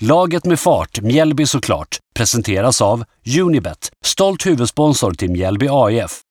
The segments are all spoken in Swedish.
Laget med fart, Mjällby såklart, presenteras av Unibet, stolt huvudsponsor till Mjällby AIF.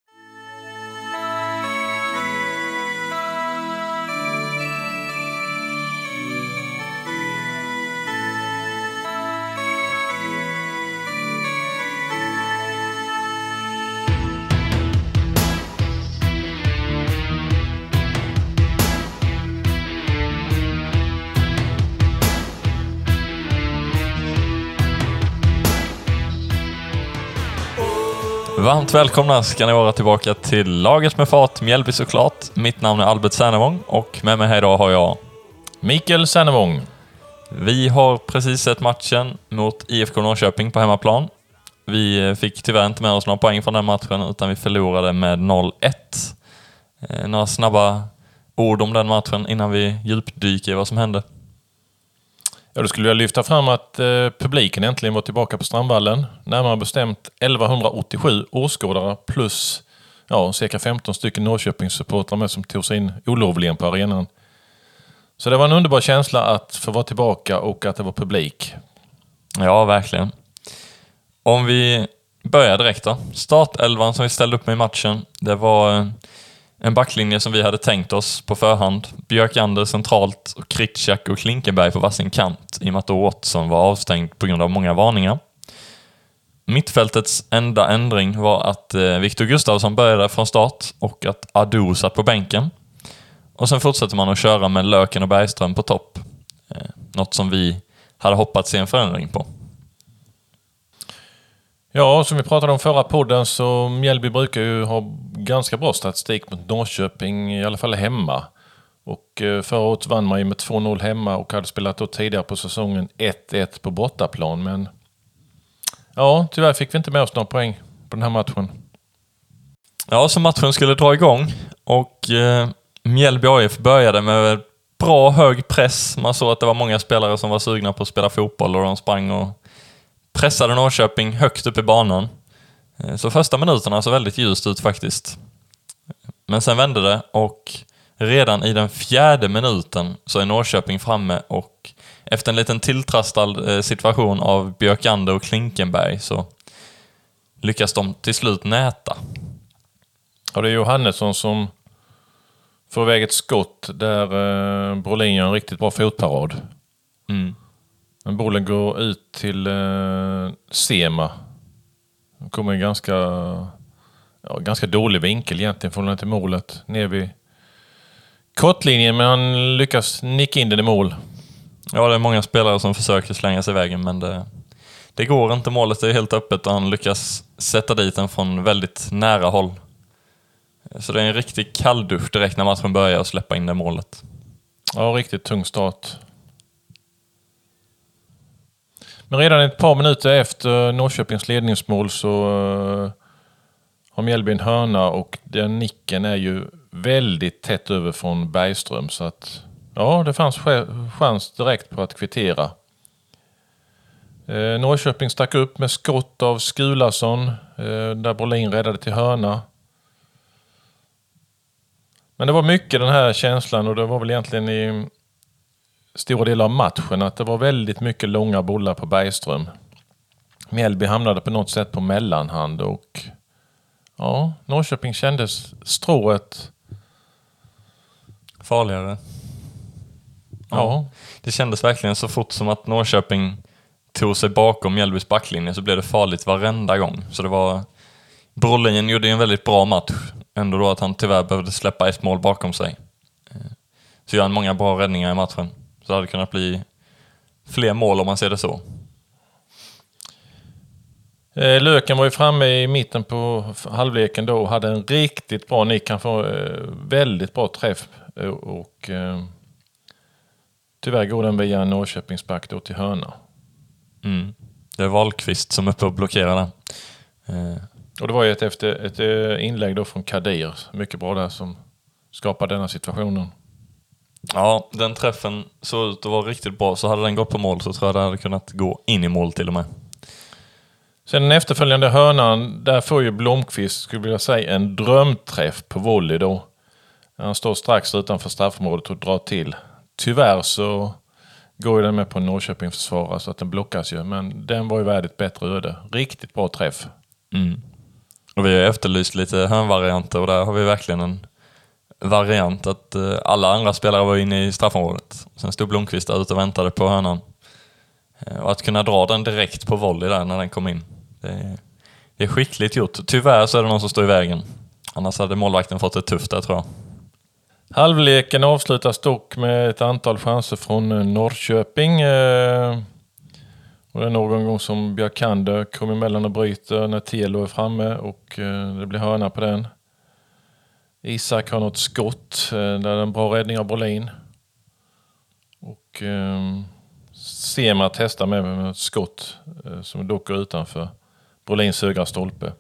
Varmt välkomna ska ni vara tillbaka till Laget med fart, Mjällby såklart. Mitt namn är Albert Sernevång och med mig här idag har jag Mikael Sernevång. Vi har precis sett matchen mot IFK Norrköping på hemmaplan. Vi fick tyvärr inte med oss några poäng från den matchen utan vi förlorade med 0-1. Eh, några snabba ord om den matchen innan vi djupdyker i vad som hände. Ja, då skulle jag lyfta fram att eh, publiken äntligen var tillbaka på Strandvallen. Närmare bestämt 1187 åskådare plus ja, cirka 15 stycken Norrköpingssupportrar med som tog sig in olovligen på arenan. Så det var en underbar känsla att få vara tillbaka och att det var publik. Ja, verkligen. Om vi börjar direkt då. Startelvan som vi ställde upp med i matchen, det var eh, en backlinje som vi hade tänkt oss på förhand. Björkander centralt, och Kritschak och Klinkenberg på varsin kant i och med att Watson var avstängd på grund av många varningar. Mittfältets enda ändring var att eh, Viktor Gustafsson började från start och att Adu satt på bänken. Och sen fortsätter man att köra med Löken och Bergström på topp. Eh, något som vi hade hoppats se en förändring på. Ja, som vi pratade om förra podden så Mjällby brukar ju ha ganska bra statistik mot Norrköping, i alla fall hemma. Och eh, förra året vann man ju med 2-0 hemma och hade spelat då tidigare på säsongen 1-1 på bortaplan. Men ja, tyvärr fick vi inte med oss några poäng på den här matchen. Ja, så matchen skulle dra igång och eh, Mjällby AIF började med bra hög press. Man såg att det var många spelare som var sugna på att spela fotboll och de sprang och pressade Norrköping högt upp i banan. Eh, så första minuterna såg väldigt ljust ut faktiskt. Men sen vände det och redan i den fjärde minuten så är Norrköping framme och efter en liten tilltrastad eh, situation av Björkander och Klinkenberg så lyckas de till slut näta. Ja, det är Johannesson som får iväg ett skott där eh, Brolin gör en riktigt bra fotparad. Mm. Men bollen går ut till eh, Sema. Den kommer i ganska, ja, ganska dålig vinkel egentligen från till målet. Ner vid kortlinjen, men han lyckas nicka in den i mål. Ja, det är många spelare som försöker slänga sig i vägen, men det, det går inte. Målet är helt öppet och han lyckas sätta dit den från väldigt nära håll. Så det är en riktig kalldusch direkt när matchen börjar och släppa in det målet. Ja, riktigt tung start. Men redan ett par minuter efter Norrköpings ledningsmål så eh, har Mjällby en hörna och den nicken är ju väldigt tätt över från Bergström. Så att ja, det fanns chans direkt på att kvittera. Eh, Norrköping stack upp med skott av Skulason eh, där Brolin räddade till hörna. Men det var mycket den här känslan och det var väl egentligen i stora delar av matchen att det var väldigt mycket långa bollar på Bergström. Mjällby hamnade på något sätt på mellanhand och ja, Norrköping kändes strået farligare. Ja. ja. Det kändes verkligen så fort som att Norrköping tog sig bakom Mjällbys backlinje så blev det farligt varenda gång. Så det var... Brolin gjorde en väldigt bra match. Ändå då att han tyvärr behövde släppa ett mål bakom sig. Eh, så gör han många bra räddningar i matchen. Så det hade kunnat bli fler mål om man ser det så. Eh, Löken var ju framme i mitten på halvleken då och hade en riktigt bra nick. Han får eh, väldigt bra träff eh, och tyvärr går den via Norrköpingsback då till hörna. Mm. Det är Wahlqvist som är uppe och blockerar den. Och det var ju ett, efter, ett inlägg då från Kadir, mycket bra där, som skapade denna situationen. Ja, den träffen såg ut att vara riktigt bra. Så hade den gått på mål så tror jag det hade kunnat gå in i mål till och med. Sen den efterföljande hörnan, där får ju Blomqvist, skulle jag vilja säga, en drömträff på volley då. Han står strax utanför straffområdet och drar till. Tyvärr så går ju den med på en Norrköping försvarare så att den blockas ju. Men den var ju värd ett bättre öde. Riktigt bra träff. Mm. Och vi har efterlyst lite hörnvarianter och där har vi verkligen en variant att eh, alla andra spelare var inne i straffområdet. Sen stod Blomqvist där ute och väntade på hörnan. Eh, och att kunna dra den direkt på volley där när den kom in. Det är, det är skickligt gjort. Tyvärr så är det någon som står i vägen. Annars hade målvakten fått det tufft där tror jag. Halvleken avslutas dock med ett antal chanser från eh, Norrköping. Och det är någon gång som Björkander kommer emellan och bryter när Telo är framme och det blir hörna på den. Isak har något skott eh, där det är en bra räddning av Brolin. Och ehm, Sema testar med ett skott eh, som dock går utanför Brolins högra stolpe.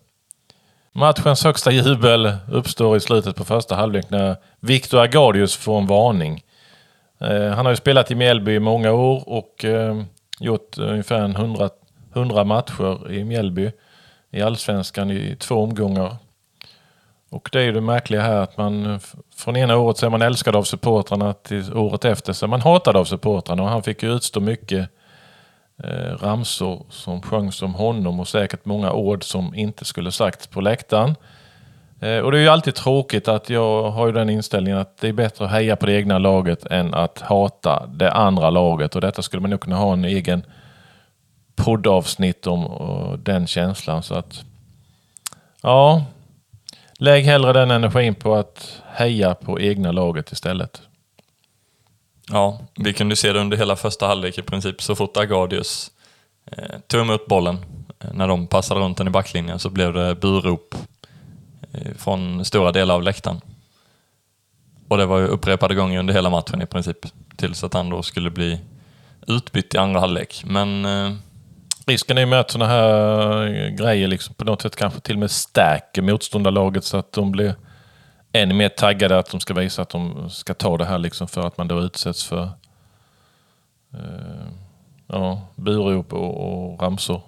Matchens högsta jubel uppstår i slutet på första halvlek när Victor Agardius får en varning. Eh, han har ju spelat i Mjällby i många år och ehm, eh, gjort ungefär 100, 100 matcher i Mjällby i Allsvenskan i två omgångar. Och det är ju det märkliga här att man eh, från ena året så är man älskad av supportrarna till året efter så är man hatad av supportrarna och han fick ju utstå mycket eh, ramsor som sjöngs om honom och säkert många ord som inte skulle sagts på läktaren. Eh, och det är ju alltid tråkigt att jag har ju den inställningen att det är bättre att heja på det egna laget än att hata det andra laget och detta skulle man nog kunna ha en egen poddavsnitt om den känslan. Så att ja, lägg hellre den energin på att heja på egna laget istället. Ja, vi kunde se det under hela första halvlek i princip. Så fort Agadius eh, tog emot bollen, eh, när de passade runt den i backlinjen, så blev det burop eh, från stora delar av läktaren. Och det var ju upprepade gånger under hela matchen i princip, tills att han då skulle bli utbytt i andra halvlek. Men... Eh, Risken är ju med att sådana här grejer liksom på något sätt kanske till och med stärker motståndarlaget så att de blir än mer taggade att de ska visa att de ska ta det här liksom för att man då utsätts för eh, ja, burop och, och ramsor.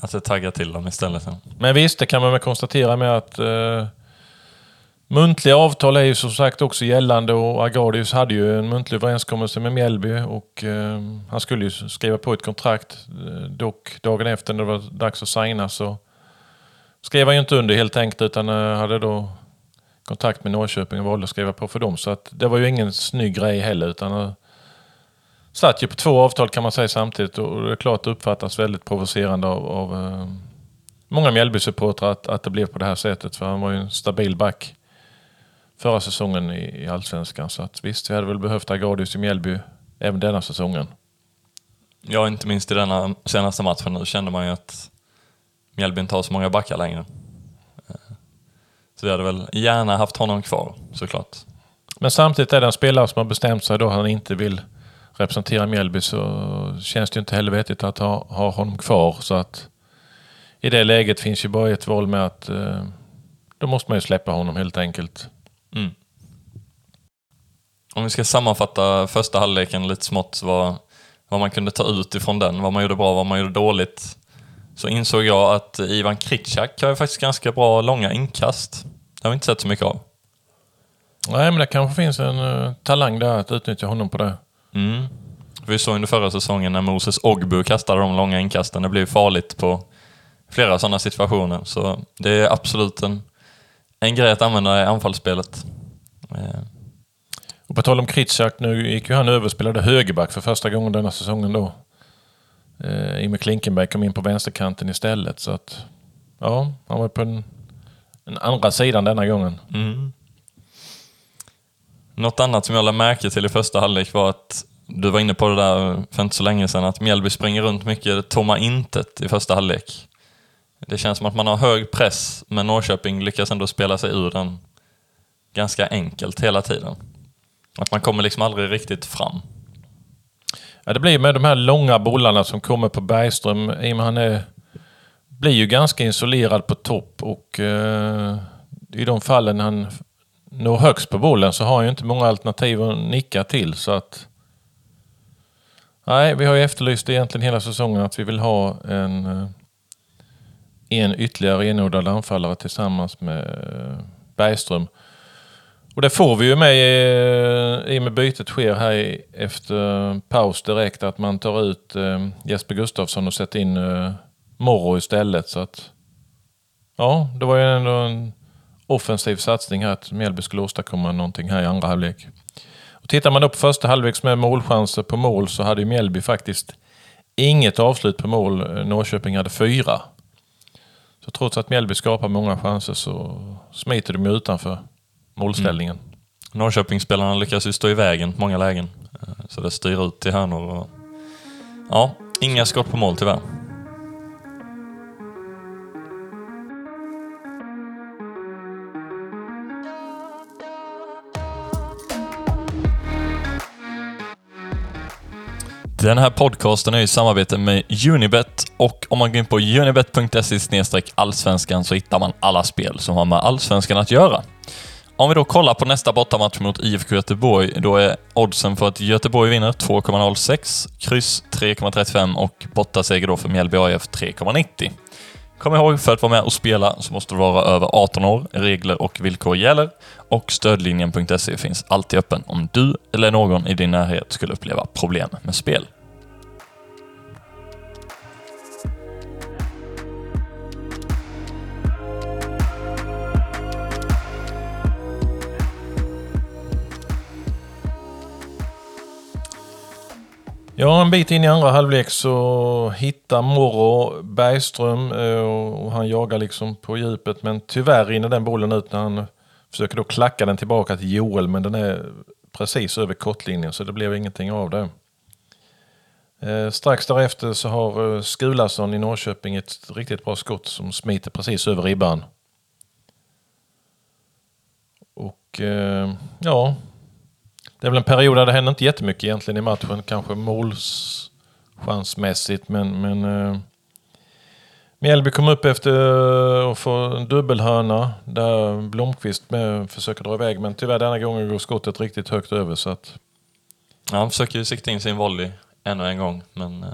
Att det taggar till dem istället. Men visst, det kan man väl konstatera med att eh, muntliga avtal är ju som sagt också gällande och Agardius hade ju en muntlig överenskommelse med Mjällby och eh, han skulle ju skriva på ett kontrakt. Eh, dock dagen efter när det var dags att signa så skrev han ju inte under helt enkelt utan eh, hade då kontakt med Norrköping och valde att skriva på för dem. Så att det var ju ingen snygg grej heller. Utan eh, satt ju på två avtal kan man säga samtidigt och det är klart det uppfattas väldigt provocerande av, av eh, många Mjällby-supportrar att, att det blev på det här sättet. För han var ju en stabil back förra säsongen i, Allsvenskan. Så att visst, vi hade väl behövt Agradius i Mjällby även denna säsongen. Ja, inte minst i denna senaste matchen nu kände man ju att Mjällby inte har så många backar längre. Så vi hade väl gärna haft honom kvar såklart. Men samtidigt är det en spelare som har bestämt sig då han inte vill representera Mjällby så känns det inte heller vettigt att ha, ha honom kvar. Så att i det läget finns ju bara ett val med att eh, då måste man ju släppa honom helt enkelt. Mm. Om vi ska sammanfatta första halvleken lite smått vad, vad man kunde ta ut ifrån den, vad man gjorde bra, vad man gjorde dåligt så insåg jag att Ivan Kritschak har ju faktiskt ganska bra långa inkast. Det har vi inte sett så mycket av. Nej, men det kanske finns en uh, talang där att utnyttja honom på det. Mm. Vi såg under förra säsongen när Moses Ogbu kastade de långa inkasten. Det blev farligt på flera sådana situationer. Så det är absolut en, en grej att använda i anfallsspelet. Eh. Och på tal om Kritschak, nu gick ju han över och spelade högerback för första gången denna säsongen då. Eh, I och med Klinkenberg kom in på vänsterkanten istället. Så att, ja, han var på den, den andra sidan denna gången. Mm. Något annat som jag lade märke till i första halvlek var att du var inne på det där för inte så länge sedan, att Mjällby springer runt mycket tomma intet i första halvlek. Det känns som att man har hög press, men Norrköping lyckas ändå spela sig ur den ganska enkelt hela tiden. Att man kommer liksom aldrig riktigt fram. Ja, det blir med de här långa bollarna som kommer på Bergström. I och med han är, blir ju ganska isolerad på topp och eh, i de fallen han når högst på bollen så har han ju inte många alternativ att nicka till. Så att, nej, vi har ju efterlyst egentligen hela säsongen att vi vill ha en, eh, en ytterligare renodlad anfallare tillsammans med eh, Bergström. Och det får vi ju med eh, i, och med bytet sker här efter paus direkt att man tar ut eh, Jesper Gustafsson och sätter in Morro istället. Så att, ja, det var ju ändå en offensiv satsning här att Mjällby skulle åstadkomma någonting här i andra halvlek. Och tittar man då på första halvlek med målchanser på mål så hade ju Mjällby faktiskt inget avslut på mål. Norrköping hade fyra. Så trots att Mjällby skapar många chanser så smiter de utanför målställningen. Mm. Norrköpingsspelarna lyckas ju stå i vägen på många lägen. Eh, så det styr ut till hörnor och... Ja, inga skott på mål tyvärr. Den här podcasten är i samarbete med Unibet och om man går in på unibet.se allsvenskan så hittar man alla spel som har med allsvenskan att göra. Om vi då kollar på nästa bortamatch mot IFK Göteborg, då är oddsen för att Göteborg vinner 2,06, kryss 3,35 och bortaseger då för Mjällby AIF 3,90. Kom ihåg, för att vara med och spela så måste du vara över 18 år. Regler och villkor gäller. Och stödlinjen.se finns alltid öppen om du eller någon i din närhet skulle uppleva problem med spel. Ja, en bit in i andra halvlek så hittar Morro Bergström eh, och han jagar liksom på djupet. Men tyvärr rinner den bollen ut när han försöker då klacka den tillbaka till Joel. Men den är precis över kortlinjen så det blev ingenting av det. Eh, strax därefter så har eh, Skulason i Norrköping ett riktigt bra skott som smiter precis över ribban. Och ja, det är väl en period där det händer inte jättemycket egentligen i matchen. Kanske målchansmässigt men, men uh, Mjällby kom upp efter att få en dubbelhörna där Blomqvist med försöker dra iväg men tyvärr denna gången går skottet riktigt högt över så att... Ja, han försöker ju sikta in sin volley ännu en gång men uh,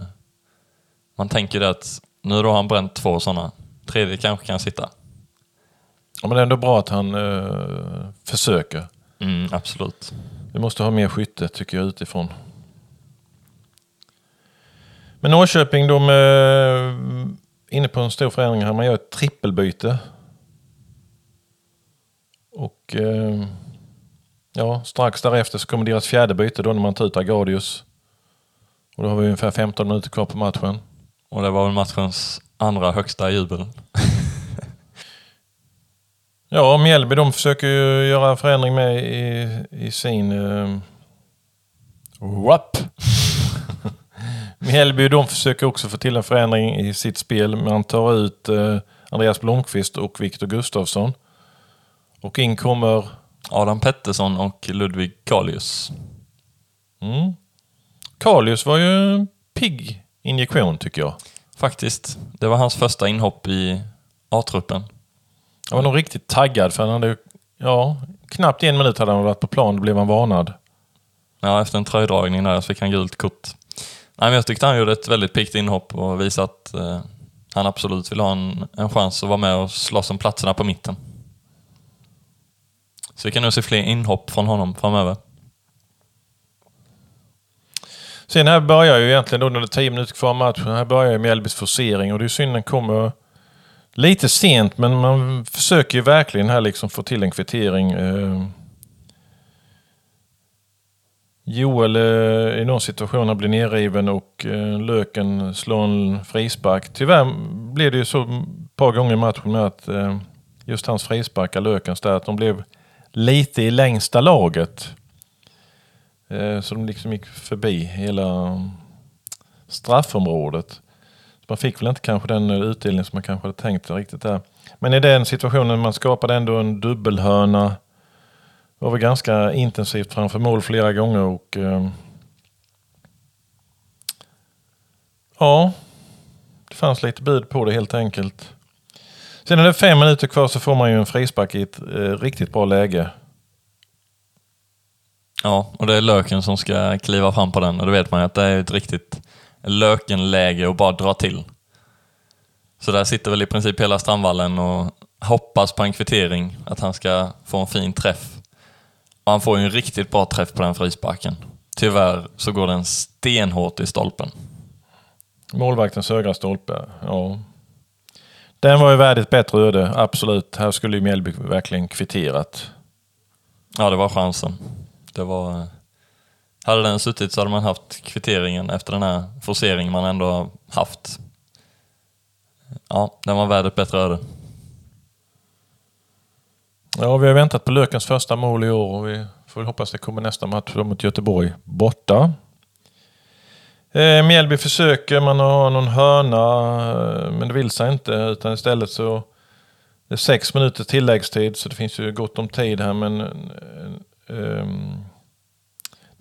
man tänker det att nu då har han bränt två sådana. Tredje kanske kan sitta. Ja, men det är ändå bra att han uh, försöker. Mm, absolut. Vi måste ha mer skytte tycker jag utifrån. Men Norrköping de är inne på en stor förändring här. Man gör ett trippelbyte. Och eh, ja, strax därefter så kommer deras fjärde byte då när man tar ut Agadius. Och då har vi ungefär 15 minuter kvar på matchen. Och det var väl matchens andra högsta jubel. Ja, Mjällby de försöker ju göra förändring med i, i sin... Uh, wap. Mjällby de försöker också få till en förändring i sitt spel. Man tar ut uh, Andreas Blomqvist och Viktor Gustafsson. Och in kommer... Adam Pettersson och Ludvig Kalius. Mm. Kalius var ju en pigg injektion tycker jag. Faktiskt. Det var hans första inhopp i A-truppen. Han var nog riktigt taggad för han hade, ja, knappt en minut hade han varit på plan, då blev han varnad. Ja, efter en tröjdragning där så fick han gult kort. Nej, men jag tyckte han gjorde ett väldigt piggt inhopp och visade att eh, han absolut vill ha en, en chans att vara med och slåss om platserna på mitten. Så vi kan nog se fler inhopp från honom framöver. Sen här börjar ju egentligen då när det är tio minuter kvar matchen, här börjar ju Mjällbys forcering och det är synd den kommer Lite sent, men man försöker ju verkligen här liksom få till en kvittering. Eh, Joel eh, i någon situation han blir nerriven och eh, Löken slår en frispark. Tyvärr blev det ju så ett par gånger i matchen med att just hans frisparkar, Lökens där, att de blev lite i längsta laget. Så de liksom gick förbi hela straffområdet man fick väl inte kanske den eh, utdelning som man kanske hade tänkt sig riktigt där. Men i den situationen man skapade ändå en dubbelhörna. Det var väl ganska intensivt framför mål flera gånger och eh, ja, det fanns lite bud på det helt enkelt. Sen är det fem minuter kvar så får man ju en frispark i ett eh, riktigt bra läge. Ja, och det är Löken som ska kliva fram på den och då vet man ju att det är ett riktigt Lökenläge och bara dra till. Så där sitter väl i princip hela Strandvallen och hoppas på en kvittering, att han ska få en fin träff. Han får ju en riktigt bra träff på den frisparken. Tyvärr så går den stenhårt i stolpen. Målvaktens högra stolpe, ja. Den var ju värd ett bättre öde, absolut. Här skulle ju Mjällby verkligen kvitterat. Ja, det var chansen. Det var... Hade den suttit så hade man haft kvitteringen efter den här forceringen man ändå har haft. Ja, den var värd ett bättre öde. Ja, vi har väntat på Lökens första mål i år och vi får väl hoppas det kommer nästa match mot Göteborg borta. Eh, Mjällby försöker, man har någon hörna, eh, men det vill sig inte. Utan istället så det är sex minuter tilläggstid, så det finns ju gott om tid här. Men eh, eh,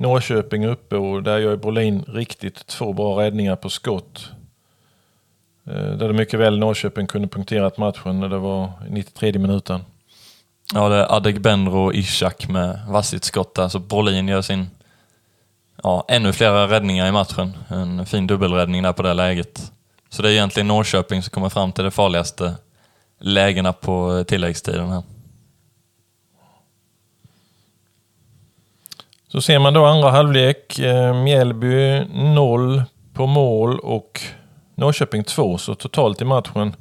Norrköping uppe och där gör Brolin riktigt två bra räddningar på skott. Eh, där det mycket väl Norrköping kunde punkterat matchen när det var 93 minuten. Ja, det är Adegbenro och Ishak med vassigt skott där, så Brolin gör sin ja, ännu flera räddningar i matchen. En fin dubbelräddning där på det läget. Så det är egentligen Norrköping som kommer fram till de farligaste lägena på tilläggstiden här. Så ser man då andra halvlek. Eh, Mjällby 0 på mål och Norrköping 2. Så totalt i matchen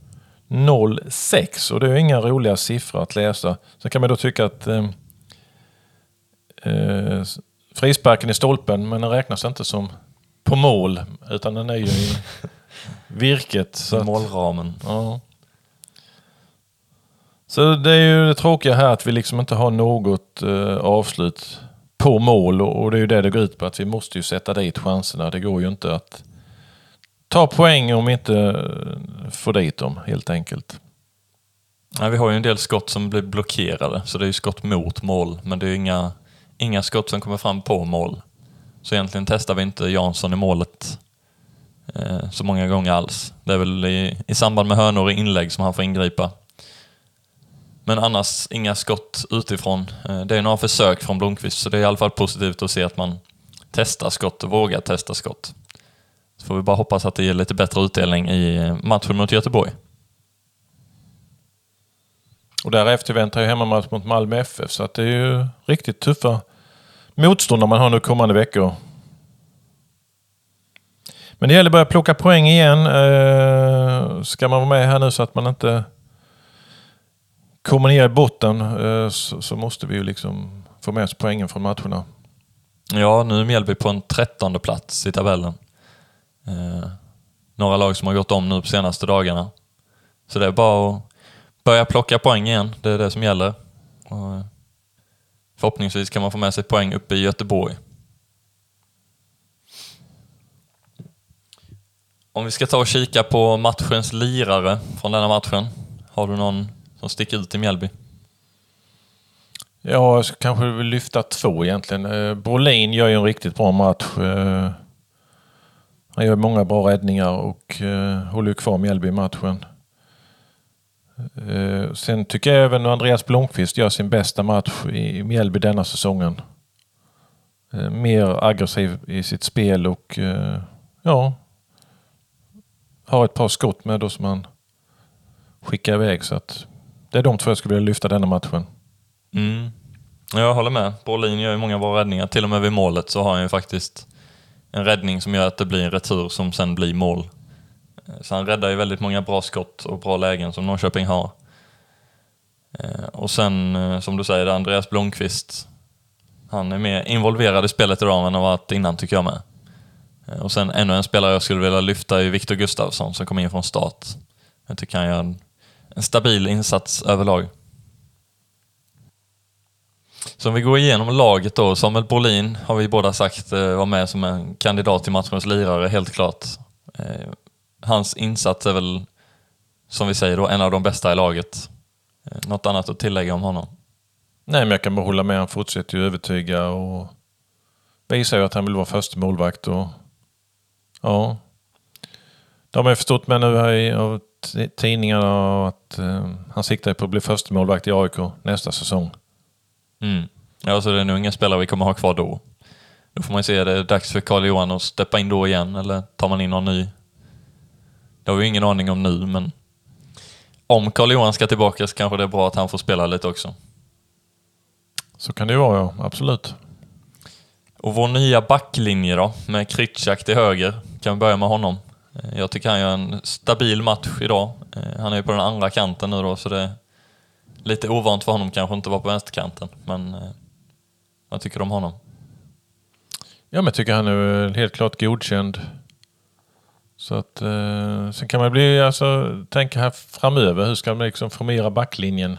0-6 och det är inga roliga siffror att läsa. Så kan man då tycka att eh, eh, frisparken i stolpen, men den räknas inte som på mål utan den är ju i virket. Så att, Målramen. ja. Så det är ju det tråkiga här att vi liksom inte har något eh, avslut på mål och, det är ju det det går ut på att vi måste ju sätta dit chanserna. Det går ju inte att ta poäng om vi inte eh, får dit dem helt enkelt. Nej, vi har ju en del skott som blir blockerade, så det är ju skott mot mål, men det är ju inga, inga skott som kommer fram på mål. Så egentligen testar vi inte Jansson i målet eh, så många gånger alls. Det är väl i, i samband med hörnor och inlägg som han får ingripa. Men annars inga skott utifrån. Eh, det är några försök från Blomqvist, så det är i alla fall positivt att se att man testar skott och vågar testa skott. Så får vi bara hoppas att det ger lite bättre utdelning i eh, matchen mot Göteborg. Och därefter väntar ju hemmamatch mot Malmö FF så att det är ju riktigt tuffa motståndare man har nu kommande veckor. Men det gäller att börja plocka poäng igen. Eh, Ska man vara med här nu så att man inte kommer ner i botten eh, så så måste vi ju liksom få med oss poängen från matcherna. Ja, nu är Mjällby på en trettonde plats i tabellen. Eh, några lag som har gått om nu på senaste dagarna. Så det är bara att börja plocka poäng igen. Det är det som gäller. Och eh, förhoppningsvis kan man få med sig poäng uppe i Göteborg. Om vi ska ta och kika på matchens lirare från denna matchen. Har du någon som sticker ut i Mjällby? Ja, jag kanske vill lyfta två egentligen. Eh, Brolin gör ju en riktigt bra match. Eh, han gör många bra räddningar och eh, håller ju kvar Mjällby i matchen. Sen tycker jag även Andreas Blomqvist gör sin bästa match i Mjällby denna säsongen. Mer aggressiv i sitt spel och ja, har ett par skott med då som han skickar iväg. Så att det är de två jag skulle vilja lyfta denna matchen. Mm. Jag håller med. Brolin gör ju många bra räddningar. Till och med vid målet så har han ju faktiskt en räddning som gör att det blir en retur som sen blir mål. Eh, så han räddar ju väldigt många bra skott och bra lägen som Norrköping har. Eh, och sen, eh, som du säger, Andreas Blomqvist. Han är mer involverad i spelet idag än han har varit innan, tycker jag med. Och sen ännu en spelare jag skulle vilja lyfta är Viktor Gustafsson som kom in från start. Jag tycker han gör en, en stabil insats överlag. Så om vi går igenom laget då. Samuel Brolin har vi båda sagt eh, var med som en kandidat till matchens lirare, helt klart. Eh, hans insats är väl, som vi säger då, en av de bästa i laget. Eh, något annat att tillägga om honom? Nej, men jag kan bara hålla med. Han fortsätter ju övertyga och visar ju att han vill vara första målvakt. Och, ja. De har ju förstått med nu här i av tidningarna att eh, han siktar på att bli första målvakt i AIK nästa säsong. Mm. Ja, så det är nog inga spelare vi kommer ha kvar då. Då får man ju se, är det dags för Carl Johan att steppa in då igen eller tar man in någon ny? Det har vi ingen aning om nu, men om Carl Johan ska tillbaka så kanske det är bra att han får spela lite också. Så kan det ju vara, ja. Absolut. Och vår nya backlinje då, med Kritschak till höger. Kan vi börja med honom? Eh, jag tycker han gör en stabil match idag. Eh, han är ju på den andra kanten nu då, så det är lite ovant för honom kanske inte vara på vänsterkanten. Men eh, vad tycker du om honom? Ja, men jag tycker han är helt klart godkänd. Så att, eh, sen kan man bli, alltså, tänka här framöver, hur ska man liksom formera backlinjen?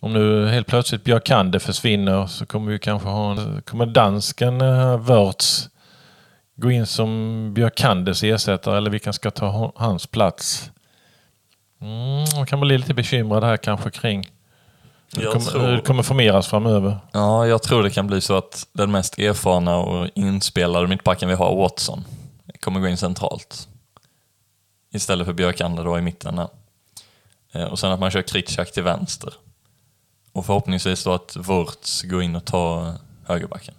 Om nu helt plötsligt Björkander försvinner så kommer vi kanske ha en, kommer dansken Wörts gå in som Björkandes ersättare eller vilka ska ta hans plats? Mm, man kan bli lite bekymrad här kanske kring hur det kommer, det kommer formeras framöver. Ja, jag tror det kan bli så att den mest erfarna och inspelade mittbacken vi har, Watson, kommer gå in centralt. Istället för Björkander då i mitten där. Eh, Och sen att man kör Kritschak till vänster. Och förhoppningsvis då att Wurtz går in och tar högerbacken.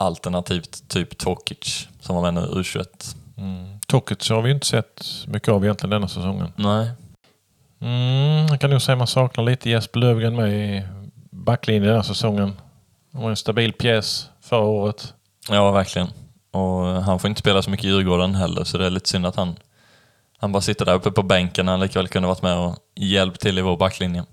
Alternativt typ Tokic, som var med nu i U21. Tokic har vi inte sett mycket av egentligen denna säsongen. Nej. Mm, jag kan nog säga man saknar lite Jesper Löfgren med i backlinjen den här säsongen. Han var en stabil pjäs förra året. Ja, verkligen. Och han får inte spela så mycket i Djurgården heller, så det är lite synd att han, han bara sitter där uppe på bänken när han lika väl kunde varit med och hjälpt till i vår backlinje.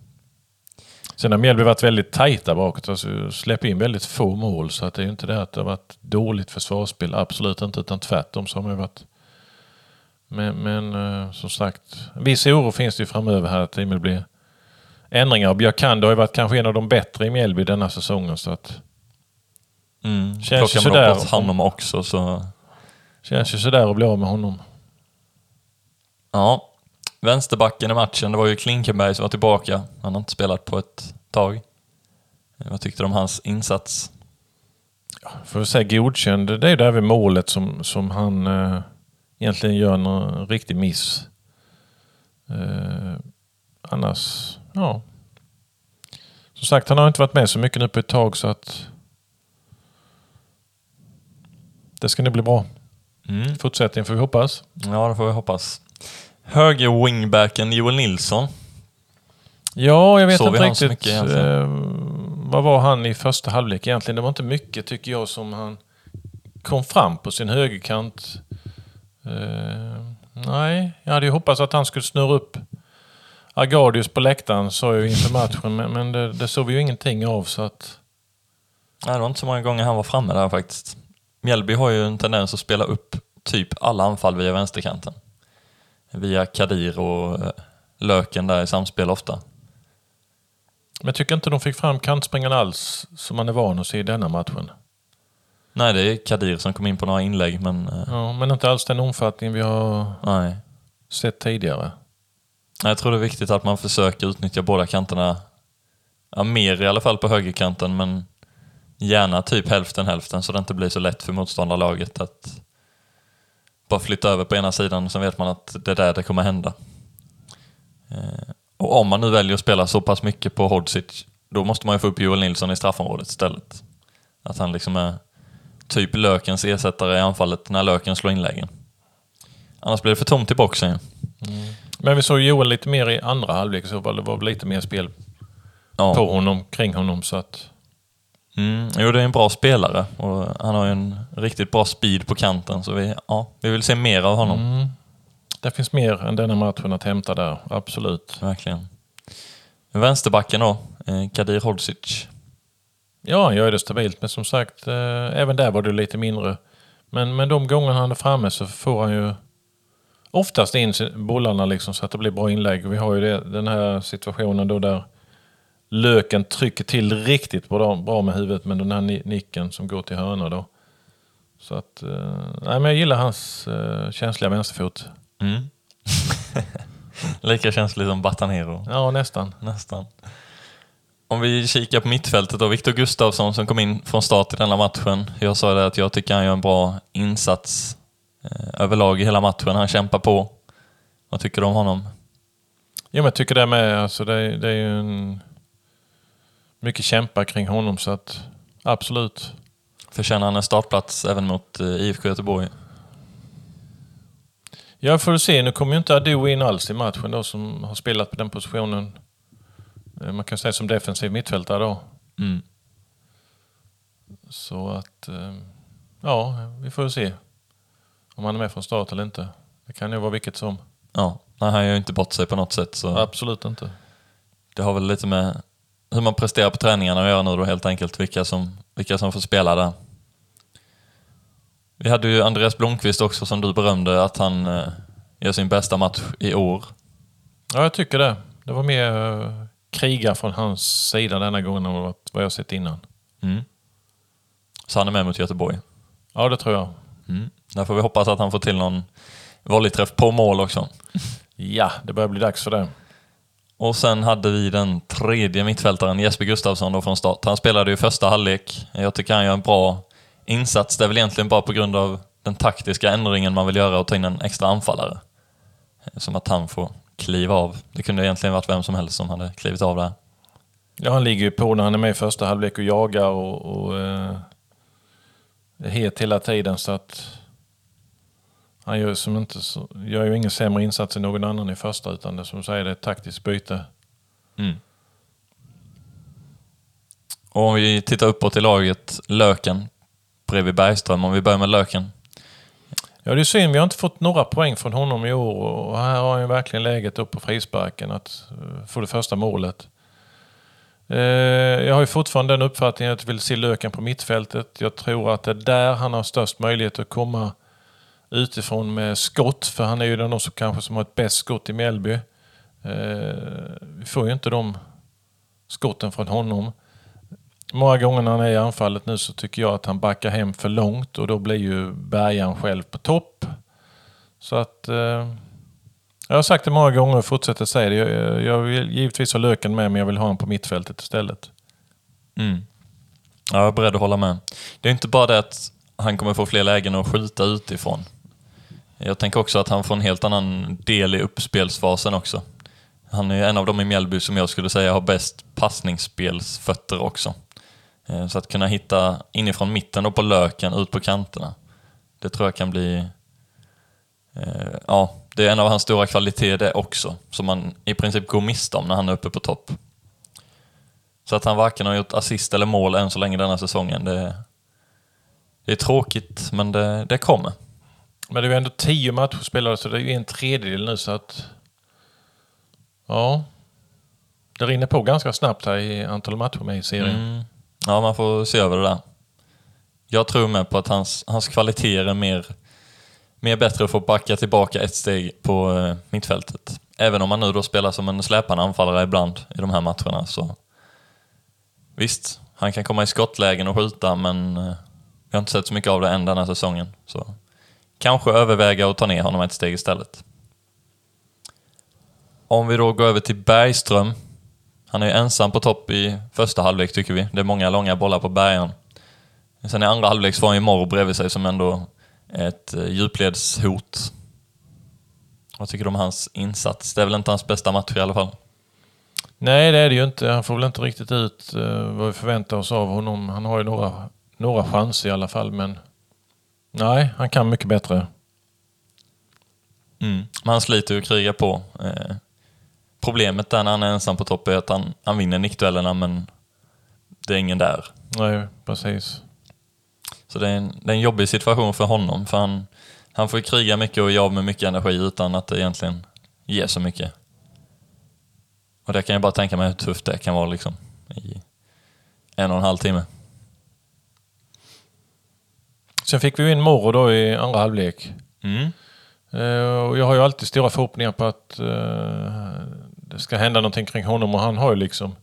Sen har Mjällby varit väldigt tajta bakåt. Alltså släppt in väldigt få mål. Så att det är ju inte det att det har varit dåligt försvarsspel. Absolut inte. Utan tvärtom så har man ju varit... Men, men eh, som sagt, viss oro finns det ju framöver här att det blir ändringar. Och Björkander har ju varit kanske en av de bättre i Mjällby denna säsongen. Så att Mm. Känns Plockar ju man sådär bort honom också så... känns ju sådär att bli av med honom. Ja. Vänsterbacken i matchen, det var ju Klinkenberg som var tillbaka. Han har inte spelat på ett tag. Eh, Vad tyckte du om hans insats? Får vi säga godkänd. Det är där vid målet som, som han eh, egentligen gör en riktig miss. Eh, annars, ja. Som sagt, han har inte varit med så mycket nu på ett tag så att det ska nog bli bra. Mm. Fortsättning får vi hoppas. Ja, det får vi hoppas. Höger wingbacken Joel Nilsson. Ja, jag vet Såg inte riktigt. eh, vad var han i första halvlek egentligen? Det var inte mycket tycker jag som han kom fram på sin högerkant. Eh, nej, jag hade ju hoppats att han skulle snurra upp Argadius på läktaren sa jag inför matchen. Men, men det, det såg vi ju ingenting av så att... Nej, det var inte så många gånger han var framme där faktiskt. Mjällby har ju en tendens att spela upp typ alla anfall via vänsterkanten. Via Kadir och eh, Löken där i samspel ofta. Men jag tycker inte de fick fram kantspringarna alls som man är van att se i denna matchen. Nej, det är Kadir som kom in på några inlägg, men eh, Ja, men inte alls den omfattning vi har nej. sett tidigare. Jag tror det är viktigt att man försöker utnyttja båda kanterna. Ja, mer i alla fall på högerkanten, men gärna typ hälften hälften så det inte blir så lätt för motståndarlaget att bara flytta över på ena sidan och sen vet man att det är där det kommer hända. Eh, Och om man nu väljer att spela så pass mycket på Hodzic, då måste man ju få upp Joel Nilsson i straffområdet istället. Att han liksom är typ Lökens ersättare i anfallet när Löken slår inläggen. Annars blir det för tomt i boxen ju. Men vi såg Joel lite mer i andra halvlek så var det var lite mer spel Ja. på honom, kring honom. Så att, Mm, jo, det är en bra spelare och han har ju en riktigt bra speed på kanten så vi, ja, vi vill se mer av honom. mm, det finns mer än denna matchen att hämta där, absolut. Verkligen. Vänsterbacken då, eh, Kadir Hodzic. Ja, han gör det stabilt, men som sagt, eh, även där var det lite mindre. Men, men de gånger han är framme så får han ju oftast in bollarna liksom så att det blir bra inlägg. Vi har ju det, den här situationen då där Löken trycker till riktigt bra, bra med huvudet med den här ni- nicken som går till hörna då. Så att, eh, nej men jag gillar hans eh, känsliga vänsterfot. Mm. Lika känslig som Batanero, Ja, nästan. nästan. Om vi kikar på mittfältet då, Viktor Gustafsson som kom in från start i denna matchen. Jag sa det att jag tycker han gör en bra insats eh, överlag i hela matchen. Han kämpar på. Vad tycker du om honom? Ja, men jag tycker det med. Alltså det, är- det är ju en... Mycket kämpa kring honom så att absolut. Förtjänar han en startplats även mot eh, IFK Göteborg? Jag får se, nu kommer ju inte Ado in alls i matchen då som har spelat på den positionen. Eh, Man kan säga som defensiv mittfältare då. Mm. Så att, eh, ja, vi får se om han är med från start eller inte. Det kan ju vara vilket som. Ja, nej, han gör ju inte bort sig på något sätt. Så Absolut inte. Det har väl lite med hur man presterar på träningarna att göra nu då helt enkelt. Vilka som, vilka som får spela där. Vi hade ju Andreas Blomqvist också som du berömde att han eh, gör sin bästa match i år. Ja, jag tycker det. Det var mer eh, kriga från hans sida denna gången än vad jag sett innan. Mm. Så han är med mot Göteborg. Ja, det tror jag. Mm. Där får vi hoppas att han får till någon volleyträff på mål också. Ja, det börjar bli dags för det. Och sen hade vi den tredje mittfältaren Jesper Gustafsson då från start. Han spelade ju första halvlek. Jag tycker han gör en bra insats. Det är väl egentligen bara på grund av den taktiska ändringen man vill göra och ta in en extra anfallare. Som att han får kliva av. Det kunde egentligen varit vem som helst som hade klivit av där. Ja, han ligger ju på när han är med i första halvlek och jagar och, och eh, är het hela tiden så att han gör, som inte, så, gör ju ingen sämre insats än någon annan i första utan det som säger det är ett taktiskt byte. Mm. Och om vi tittar uppåt i laget, Löken bredvid Bergström. Om vi börjar med Löken. Ja, det är synd. Vi har inte fått några poäng från honom i år och här har han verkligen läget upp på frisparken att eh, få det första målet. Eh, Jag har ju fortfarande den uppfattningen att jag vill se Löken på mittfältet. Jag tror att det är där han har störst möjlighet att komma utifrån med skott. För han är ju den som kanske som har ett bäst skott i Mjällby. Eh, Vi får ju inte de skotten från honom. Många gånger när han är i anfallet nu så tycker jag att han backar hem för långt och då blir ju Bergan själv på topp. Så att... Eh, jag har sagt det många gånger och fortsätter säga det. Jag, jag vill givetvis ha Löken med men jag vill ha honom på mittfältet istället. Mm. Ja, jag är beredd att hålla med. Det är inte bara det att han kommer få fler lägen att skjuta utifrån. Jag tänker också att han får en helt annan del i uppspelsfasen också. Han är en av dem i Mjällby som jag skulle säga har bäst passningsspelsfötter också. Eh, så att kunna hitta inifrån mitten och på löken ut på kanterna. Det tror jag kan bli... Eh, ja, det är en av hans stora kvaliteter det också. Som man i princip går miste om när han är uppe på topp. Så att han varken har gjort assist eller mål än så länge denna säsongen, det, det är tråkigt, men det, det kommer. Men det är ju ändå tio matcher spelade så det är ju en tredjedel nu så att... Ja. Det rinner på ganska snabbt här i antal matcher med i serien. Mm. Ja, man får se över det där. Jag tror med på att hans, hans kvaliteter är mer, mer bättre att få backa tillbaka ett steg på eh, mittfältet. Även om han nu då spelar som en släpande anfallare ibland i de här matcherna så... Visst, han kan komma i skottlägen och skjuta men eh, jag har inte sett så mycket av det än denna säsongen. Så kanske överväga att ta ner honom ett steg istället. Om vi då går över till Bergström. Han är ju ensam på topp i första halvlek tycker vi. Det är många långa bollar på bergen. Sen i andra halvlek så får han ju Morro bredvid sig som ändå är ett eh, djupledshot. Vad tycker du om hans insats? Det är väl inte hans bästa match i alla fall? Nej, det är det ju inte. Han får väl inte riktigt ut eh, vad vi förväntar oss av honom. Han har ju några, några chanser i alla fall, men... Nej, han kan mycket bättre. Mm. Men han sliter ju och krigar på. Eh, problemet där när han är ensam på topp är att han, han vinner nickduellerna men det är ingen där. Nej, precis. Så det är, en, det är en jobbig situation för honom för han, han får kriga mycket och av med mycket energi utan att det egentligen ger så mycket. Och det kan jag bara tänka mig hur tufft det kan vara liksom i en och en halv timme. Sen fick vi ju in Moro då i andra halvlek. Mm. Eh, Och jag har ju alltid stora förhoppningar på att eh, det ska hända någonting kring honom och han har ju liksom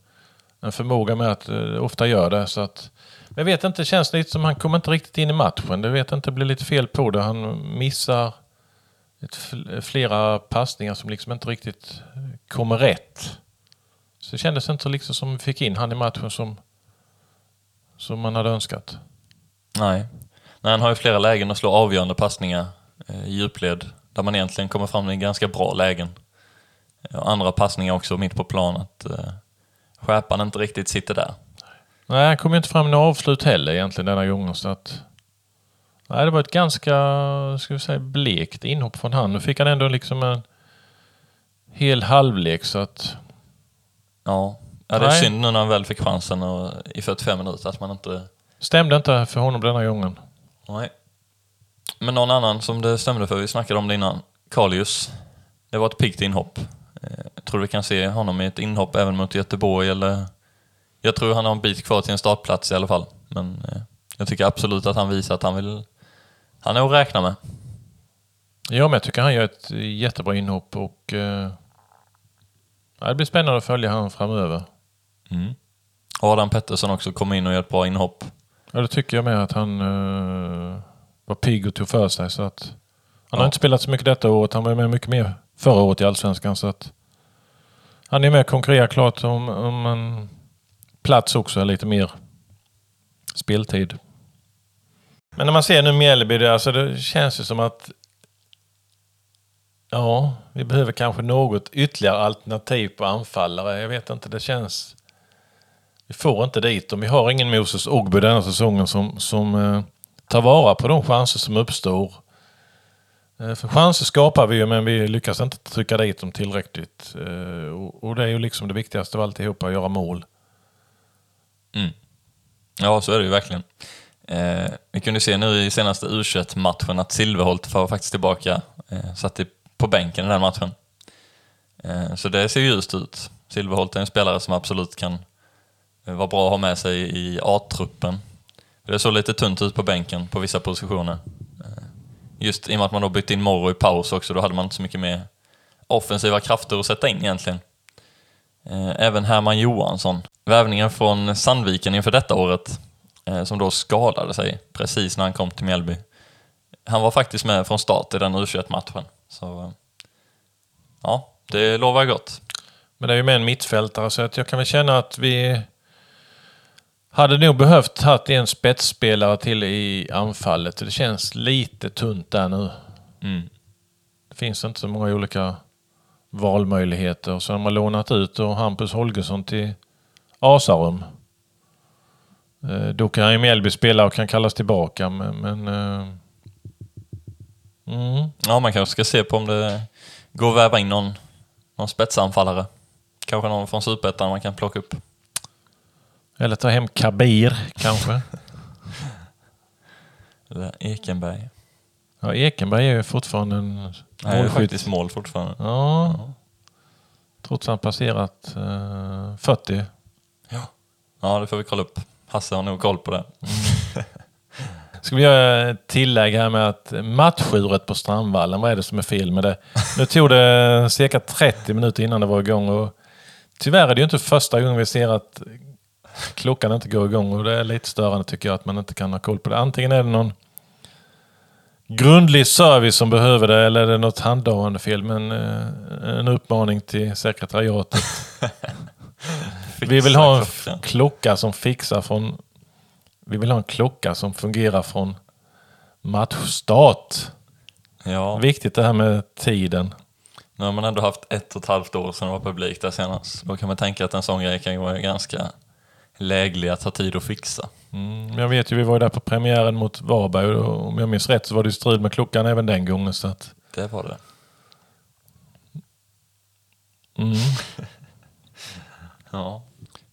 en förmåga med att eh, ofta gör det. Så att, men jag vet inte, det känns lite som han kommer inte riktigt in i matchen. Det vet inte, det blir lite fel på det. Han missar flera passningar som liksom inte riktigt kommer rätt. Så det kändes inte liksom som vi fick in han i matchen som, som man hade önskat. Nej. Nej, han har ju flera lägen att slå avgörande passningar eh, i djupled där man egentligen kommer fram i ganska bra lägen. Andra passningar också mitt på plan att eh, skärpan inte riktigt sitter där. Nej, han kom ju inte fram några avslut heller egentligen denna gången. Så att, nej, det var ett ganska ska vi säga, blekt inhopp från han. Nu fick han ändå liksom en hel halvlek så att... Ja, Ja, det är Nej. synd nu när han väl fick chansen och, i 45 minuter att man inte... Stämde inte för honom denna gången. Nej. Men någon annan som det stämde för, vi snackade om det innan, Kalius. Det var ett piggt inhopp. Eh, Jag tror vi kan se honom i ett inhopp även mot Göteborg eller... Jag tror han har en bit kvar till en startplats i alla fall. Men eh, jag tycker absolut att han visar att han vill... Han är att räkna med. Ja, men jag tycker han gör ett jättebra inhopp och eh, ja, det blir spännande att följa han framöver. Mm. Adam Pettersson också kom in och gör ett bra inhopp. Ja, det tycker jag med att han eh, var pigg och tog för sig. Så att, han har Ja. inte spelat så mycket detta året. Han var med mycket mer förra året i Allsvenskan. Så att, han är med och konkurrerar klart om, om en plats också, lite mer speltid. Men när man ser nu Mjällby, det, alltså det känns ju som att Ja, vi behöver kanske något ytterligare alternativ på anfallare. Jag vet inte, det känns... Vi får inte dit dem. Vi har ingen Moses Ogbu denna säsongen som, som eh, tar vara på de chanser som uppstår. Eh, för chanser skapar vi ju, men vi lyckas inte trycka dit dem tillräckligt. Eh, och, och det är ju liksom det viktigaste av alltihopa, att göra mål. Mm. Ja, så är det ju verkligen. Eh, vi kunde se nu i senaste u matchen att Silverholt var faktiskt tillbaka. Eh, satt på bänken i den matchen. Eh, så det ser ljust ut. Silverholt är en spelare som absolut kan Eh, var bra att ha med sig i A-truppen. Det såg lite tunt ut på bänken på vissa positioner. Eh, just i och med att man då bytte in Morro i paus också, då hade man inte så mycket mer offensiva krafter att sätta in egentligen. Eh, även Herman Johansson. Värvningen från Sandviken inför detta året, som då skadade sig precis när han kom till Mjällby. Han var faktiskt med från start i den U21-matchen. Så ja, det lovar gott. Men det är ju med en mittfältare så att jag kan väl känna att vi hade nog behövt haft en spetsspelare till i anfallet. Det känns lite tunt där nu. Mm. Det finns inte så många olika valmöjligheter. Så har lånat ut och Hampus Holgersson till Asarum. Eh, Då kan han ju Mjällby spela och kan kallas tillbaka men... men eh, mm. Ja, man kanske ska se på om det går att väva in någon, någon spetsanfallare. Kanske någon från Superettan man kan plocka upp. Eller ta hem Kabir kanske. Eller Ekenberg. Ja, Ekenberg är ju fortfarande en Nej, det är målskytt. faktiskt mål fortfarande. Ja. Trots att han passerat eh, 40. Ja, det får vi kolla upp. Hasse har nog koll på det. Ska vi göra ett tillägg här med att matchuret på Strandvallen, vad är det som är fel med det? Nu tog det cirka 30 minuter innan det var igång och tyvärr är det ju inte första gången vi ser att klockan inte går igång och det är lite störande tycker jag att man inte kan ha koll på det. Antingen är det någon grundlig service som behöver det eller är det något handhavande fel men eh, en uppmaning till sekretariatet. Vi vill ha en klockan. klocka som fixar från... Vi vill ha en klocka som fungerar från matchstart. Ja, Viktigt det här med tiden. nu har man ändå haft ett och ett halvt år sedan det var publik där senast. Då kan man tänka att en sån grej kan vara ganska läglig att ha tid att fixa. Mm, jag vet ju, vi var ju där på premiären mot Varberg och om jag minns rätt så var det strul med klockan även den gången. Så att, Det var det. mm. Ja.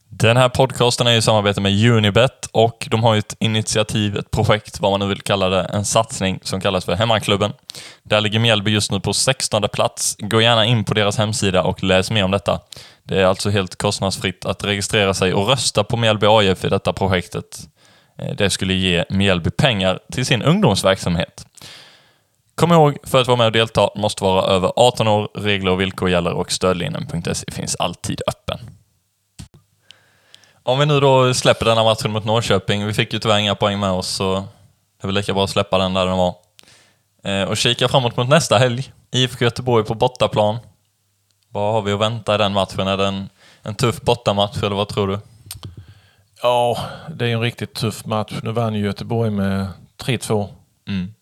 Den här podcasten är i samarbete med Unibet och de har ett initiativ, ett projekt, vad man nu vill kalla det, en satsning som kallas för Hemmaklubben. Där ligger Mjällby just nu på 16 plats. Gå gärna in på deras hemsida och läs mer om detta. Det är alltså helt kostnadsfritt att registrera sig och rösta på Mjällby AIF i detta projektet. Eh, det skulle ge Mjällby pengar till sin ungdomsverksamhet. Kom ihåg, för att vara med och delta måste vara över 18 år. Regler och villkor gäller och stödlinjen.se finns alltid öppen. Om vi nu då släpper denna matchen mot Norrköping, vi fick ju tyvärr inga poäng med oss så det är väl lika bra att släppa den där den var. Eh, och kika framåt mot nästa helg. IFK Göteborg på bortaplan. Vad har vi att vänta i den matchen? Är det en, en tuff bortamatch eller vad tror du? Ja, det är en riktigt tuff match. Nu vann ju Göteborg med 3-2. Mm.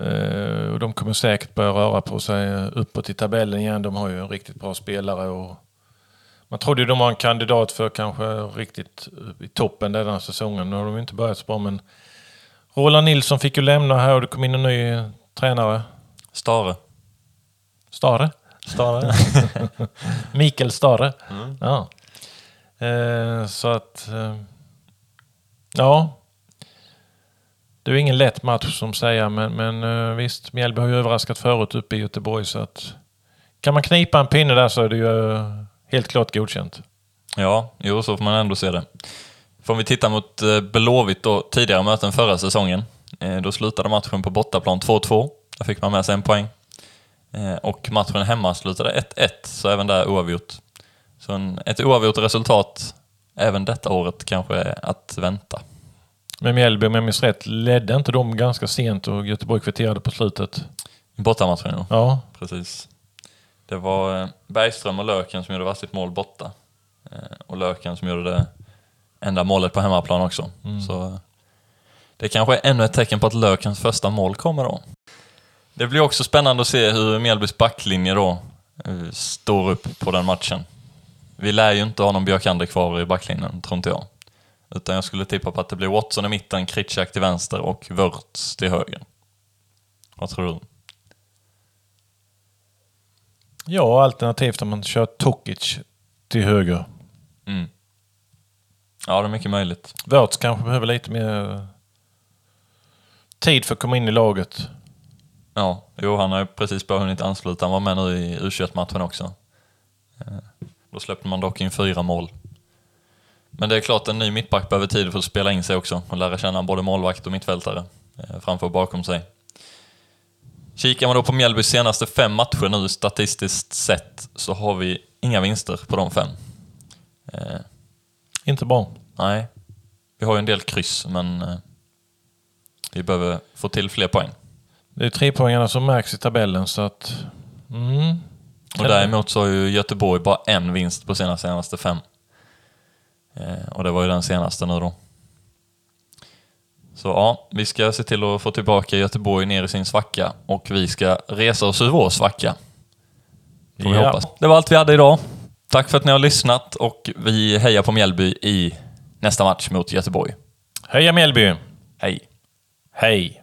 Eh, och de kommer säkert börja röra på sig uppåt i tabellen igen. De har ju en riktigt bra spelare. Och man trodde ju de var en kandidat för kanske riktigt upp i toppen denna säsongen. Nu har de inte börjat så bra men Roland Nilsson fick ju lämna här och det kom in en ny tränare. Stare. Stare. Stare. Mikael Stare. Ja. Eh, så att... Eh, ja. Det är ingen lätt match som säger, men, men eh, visst, Mjällby har ju överraskat förut uppe i Göteborg så att... Kan man knipa en pinne där så är det ju eh, helt klart godkänt. Ja, jo, så får man ändå se det. Får vi titta mot eh, Blåvitt då, tidigare möten förra säsongen. Då slutade matchen på bortaplan 2-2. Där fick man med sig en poäng. Eh, Och matchen hemma slutade 1-1, så även där oavgjort. Så en, ett oavgjort resultat även detta året kanske att vänta. Men Mjällby, om jag minns rätt, ledde inte de ganska sent och Göteborg kvitterade på slutet? Bortamatchen, ja. Ja, Precis. Det var eh, Bergström och Löken som gjorde varsitt mål borta. Eh, Och Löken som gjorde det enda målet på hemmaplan också. Så eh, det kanske är ännu ett tecken på att Lökens första mål kommer då. Det blir också spännande att se hur Mjällbys backlinje då eh, står upp på den matchen. Vi lär ju inte ha någon Björkander kvar i backlinjen, tror inte jag. Utan jag skulle tippa på att det blir Watson i mitten, Kritschak till vänster och Wörths till höger. Vad tror du? ja alternativt om man kör Tokic till höger. Mm. Ja, det är mycket möjligt. Wörths kanske behöver lite mer tid för att komma in i laget. Ja, jo, han har ju precis bara hunnit ansluta. Han var med nu i U21-matchen också. Eh, Då släppte man dock in fyra mål. Men det är klart, en ny mittback behöver tid för att spela in sig också och lära känna både målvakt och mittfältare eh, framför och bakom sig. Kikar man då på Mjällbys senaste fem matcher nu statistiskt sett så har vi inga vinster på de fem. Eh, Inte bra. nej, vi har ju en del kryss men eh, vi behöver få till fler poäng. Det är tre poängarna som märks i tabellen så att... Mm. Och däremot så har ju Göteborg bara en vinst på sina senaste fem. Eh, och det var ju den senaste nu då. Så ja, vi ska se till att få tillbaka Göteborg ner i sin svacka och vi ska resa oss ur vår svacka. Får vi Ja. hoppas. Det var allt vi hade idag. Tack för att ni har lyssnat och vi hejar på Mjällby i nästa match mot Göteborg. Heja Mjällby! Hej! Hej!